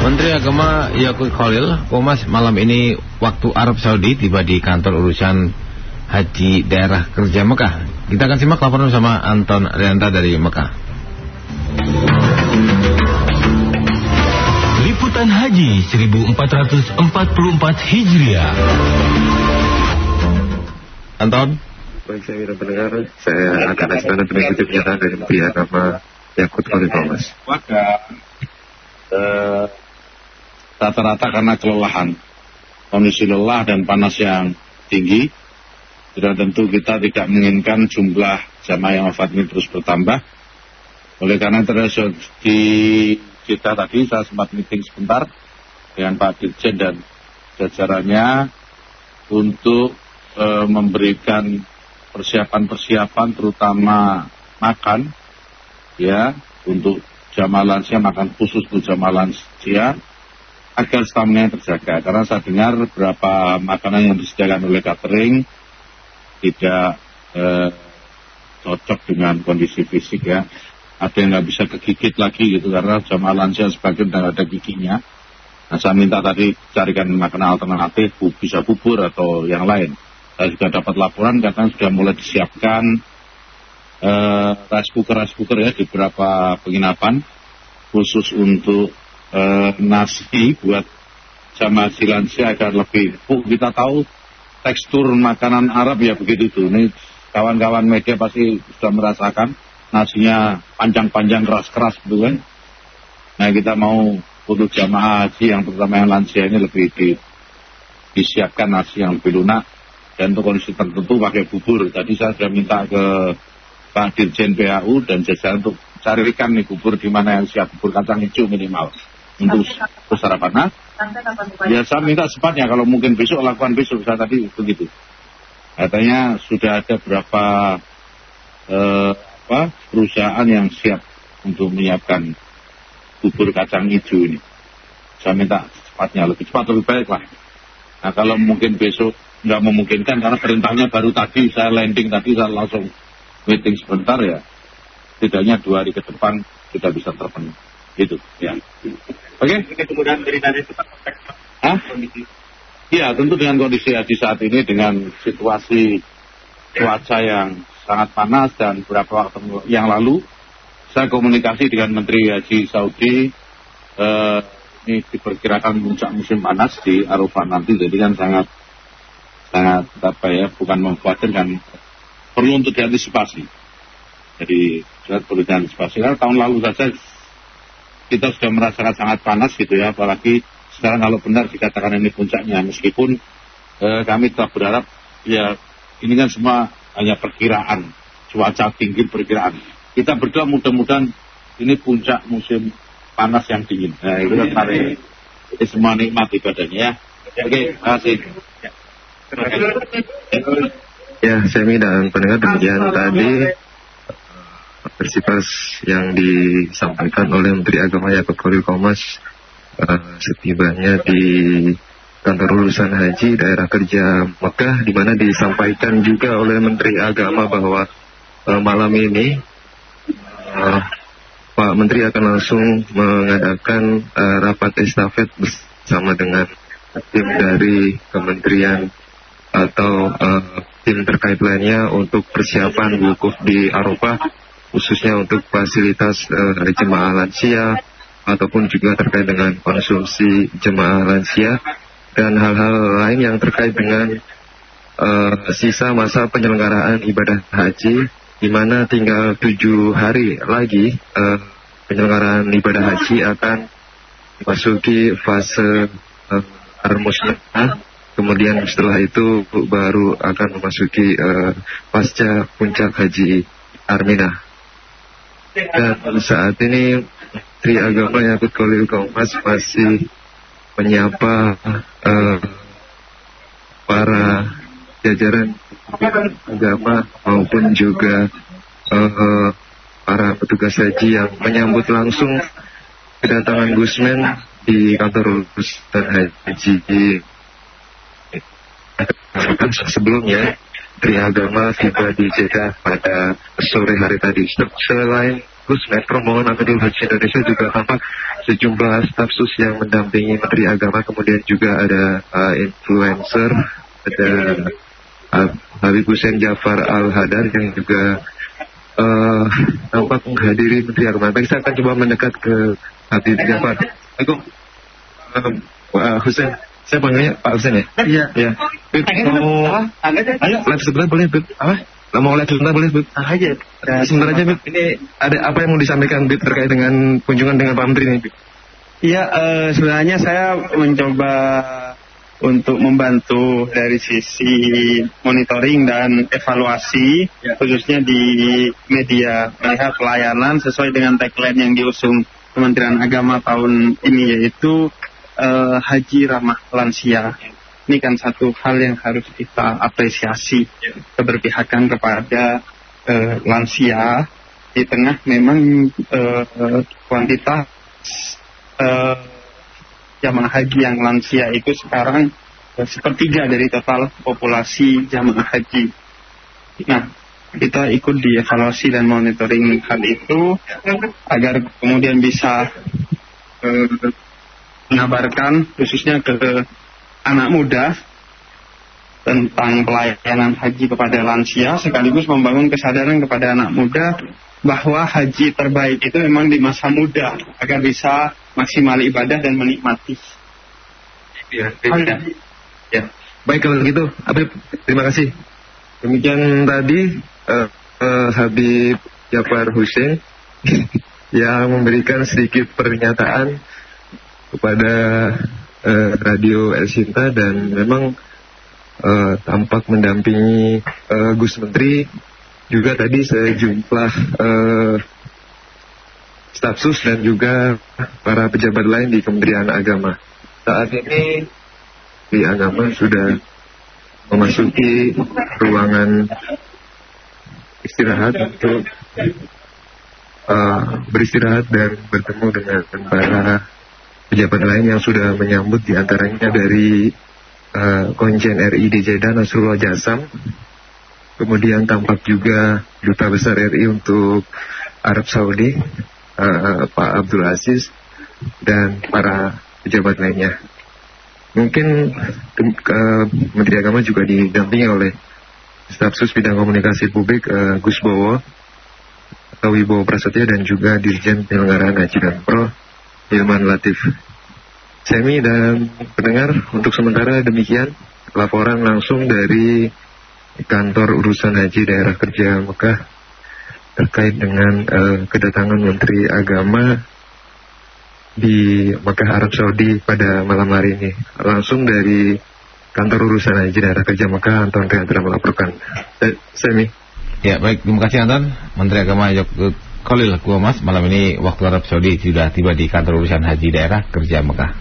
Menteri Agama Yakut Khalil, Komas malam ini waktu Arab Saudi tiba di kantor urusan haji daerah kerja Mekah. Kita akan simak laporan sama Anton Rianta dari Mekah. Liputan Haji 1444 Hijriah. Anton? Baik, saya Wira pendengar. Saya akan laksanakan mengikuti pernyataan dari Menteri Agama Yakut Khalil Thomas. Maka eh, rata-rata karena kelelahan, kondisi lelah dan panas yang tinggi, sudah tentu kita tidak menginginkan jumlah jamaah yang wafat ini terus bertambah. Oleh karena itu di kita tadi saya sempat meeting sebentar dengan Pak Dirjen dan jajarannya untuk e, memberikan persiapan-persiapan terutama makan ya untuk jamaah lansia makan khusus untuk jamaah lansia agar stamina terjaga. Karena saya dengar beberapa makanan yang disediakan oleh catering tidak eh, cocok dengan kondisi fisik ya. Ada yang nggak bisa kegigit lagi gitu karena jamaah lansia sebagian tidak ada giginya. Nah saya minta tadi carikan makanan alternatif bisa bubur atau yang lain. Saya juga dapat laporan katanya sudah mulai disiapkan uh, rice cooker rice cooker ya di beberapa penginapan khusus untuk uh, nasi buat jamaah lansia agar lebih empuk. Kita tahu tekstur makanan Arab ya begitu tuh. Ini kawan-kawan media pasti sudah merasakan nasinya panjang-panjang keras-keras gitu kan. Nah kita mau untuk jamaah haji yang terutama yang lansia ini lebih di, disiapkan nasi yang lebih lunak dan untuk kondisi tertentu pakai bubur. Tadi saya sudah minta ke Pak Dirjen PAU dan jajaran untuk carikan nih bubur di mana yang siap. Bubur kacang hijau minimal. Untuk sarapan. Nah, ya saya minta sepatnya kalau mungkin besok lakukan besok. Saya tadi begitu. Katanya sudah ada berapa eh, apa perusahaan yang siap untuk menyiapkan bubur kacang hijau ini. Saya minta cepatnya lebih cepat lebih baik lah. Nah kalau mungkin besok nggak memungkinkan karena perintahnya baru tadi. Saya landing tadi saya langsung meeting sebentar ya, setidaknya dua hari ke depan sudah bisa terpenuhi. Gitu, ya. Oke? Okay? Kemudian dari cepat Hah? Iya, tentu dengan kondisi di saat ini dengan situasi cuaca yang sangat panas dan beberapa waktu yang lalu saya komunikasi dengan Menteri Haji Saudi eh, ini diperkirakan puncak musim panas di Arafah nanti jadi kan sangat sangat apa ya bukan memkhawatirkan perlu untuk diantisipasi. Jadi sudah perlu diantisipasi. Karena tahun lalu saja kita sudah merasakan sangat panas gitu ya, apalagi sekarang kalau benar dikatakan ini puncaknya, meskipun eh, kami tetap berharap ya ini kan semua hanya perkiraan, cuaca tinggi perkiraan. Kita berdoa mudah-mudahan ini puncak musim panas yang dingin. Nah itu kan hari ini semua nikmat ibadahnya ya. Oke, terima kasih. Ya, Semi dan pendengar demikian tadi versi pers yang disampaikan oleh Menteri Agama Yakut Khalil Komas uh, setibanya di kantor urusan haji daerah kerja Mekah di mana disampaikan juga oleh Menteri Agama bahwa uh, malam ini uh, Pak Menteri akan langsung mengadakan uh, rapat estafet bersama dengan tim dari Kementerian atau uh, tim terkait lainnya untuk persiapan wukuf di Arafah khususnya untuk fasilitas uh, jemaah lansia ataupun juga terkait dengan konsumsi jemaah lansia dan hal-hal lain yang terkait dengan uh, sisa masa penyelenggaraan ibadah haji di mana tinggal tujuh hari lagi uh, penyelenggaraan ibadah haji akan memasuki fase uh, armusnah Kemudian setelah itu baru akan memasuki uh, pasca puncak haji Armina. Dan saat ini Tri Agama Yakut Kolil Kompas masih menyapa uh, para jajaran agama maupun juga uh, para petugas haji yang menyambut langsung kedatangan Gusmen di kantor urusan haji sebelumnya Tri Agama tiba di Jeddah pada sore hari tadi. Selain Pusmet rombongan Amirul Haji Indonesia juga tampak sejumlah staf sus yang mendampingi Menteri Agama, kemudian juga ada uh, influencer, ada uh, Habib Hussein Jafar Al-Hadar yang juga uh, tampak menghadiri Menteri Agama. Baik, saya akan coba mendekat ke Habib Jafar. Assalamualaikum. Uh, uh, Hussein, saya panggilnya Pak Hussein ya? Iya. Iya. Bib, mau Ayo. live sebentar boleh, Bib? Apa? Mau live sebentar boleh, Bib? Ah, aja. Ya, sebentar aja, Bib. Ini ada apa yang mau disampaikan, Bib, terkait dengan kunjungan dengan Pak Menteri ini, Bib? Iya, eh, sebenarnya saya mencoba untuk membantu dari sisi monitoring dan evaluasi, khususnya di media melihat pelayanan sesuai dengan tagline yang diusung Kementerian Agama tahun ini yaitu eh, Haji Ramah Lansia. Ini kan satu hal yang harus kita apresiasi keberpihakan kepada eh, lansia di tengah memang eh, kuantitas eh, jamaah haji yang lansia itu sekarang eh, sepertiga dari total populasi jamaah haji. Nah, kita ikut dievaluasi dan monitoring hal itu agar kemudian bisa mengabarkan khususnya ke anak muda tentang pelayanan haji kepada lansia sekaligus membangun kesadaran kepada anak muda bahwa haji terbaik itu memang di masa muda agar bisa maksimal ibadah dan menikmati. Ya, ya. ya. Baik kalau gitu, Habib, terima kasih. Demikian tadi uh, uh, Habib Jafar Hussein yang memberikan sedikit pernyataan kepada uh, Radio El Sinta dan memang uh, tampak mendampingi uh, Gus Menteri juga tadi sejumlah uh, staf sus dan juga para pejabat lain di Kementerian Agama. Saat ini di agama sudah memasuki ruangan istirahat untuk uh, beristirahat dan bertemu dengan para pejabat lain yang sudah menyambut di antaranya dari uh, Konjen RI di Jeddah Nasrullah Jasam. Kemudian tampak juga Duta Besar RI untuk Arab Saudi uh, Pak Abdul Aziz dan para pejabat lainnya. Mungkin uh, Menteri Agama juga didampingi oleh staf sus bidang komunikasi publik uh, Gus Bowo Wibowo Prasetya dan juga Dirjen Penyelenggaraan Haji dan Pro Hilman Latif. Semi dan pendengar untuk sementara demikian laporan langsung dari kantor urusan haji daerah kerja Mekah terkait dengan uh, kedatangan Menteri Agama di Mekah Arab Saudi pada malam hari ini. Langsung dari kantor urusan haji daerah kerja Mekah Anton Riantara melaporkan. Eh, Semi. Ya baik, terima kasih Anton. Menteri Agama Yogyakarta Khalil Kuamas malam ini waktu Arab Saudi sudah tiba di kantor urusan haji daerah kerja Mekah.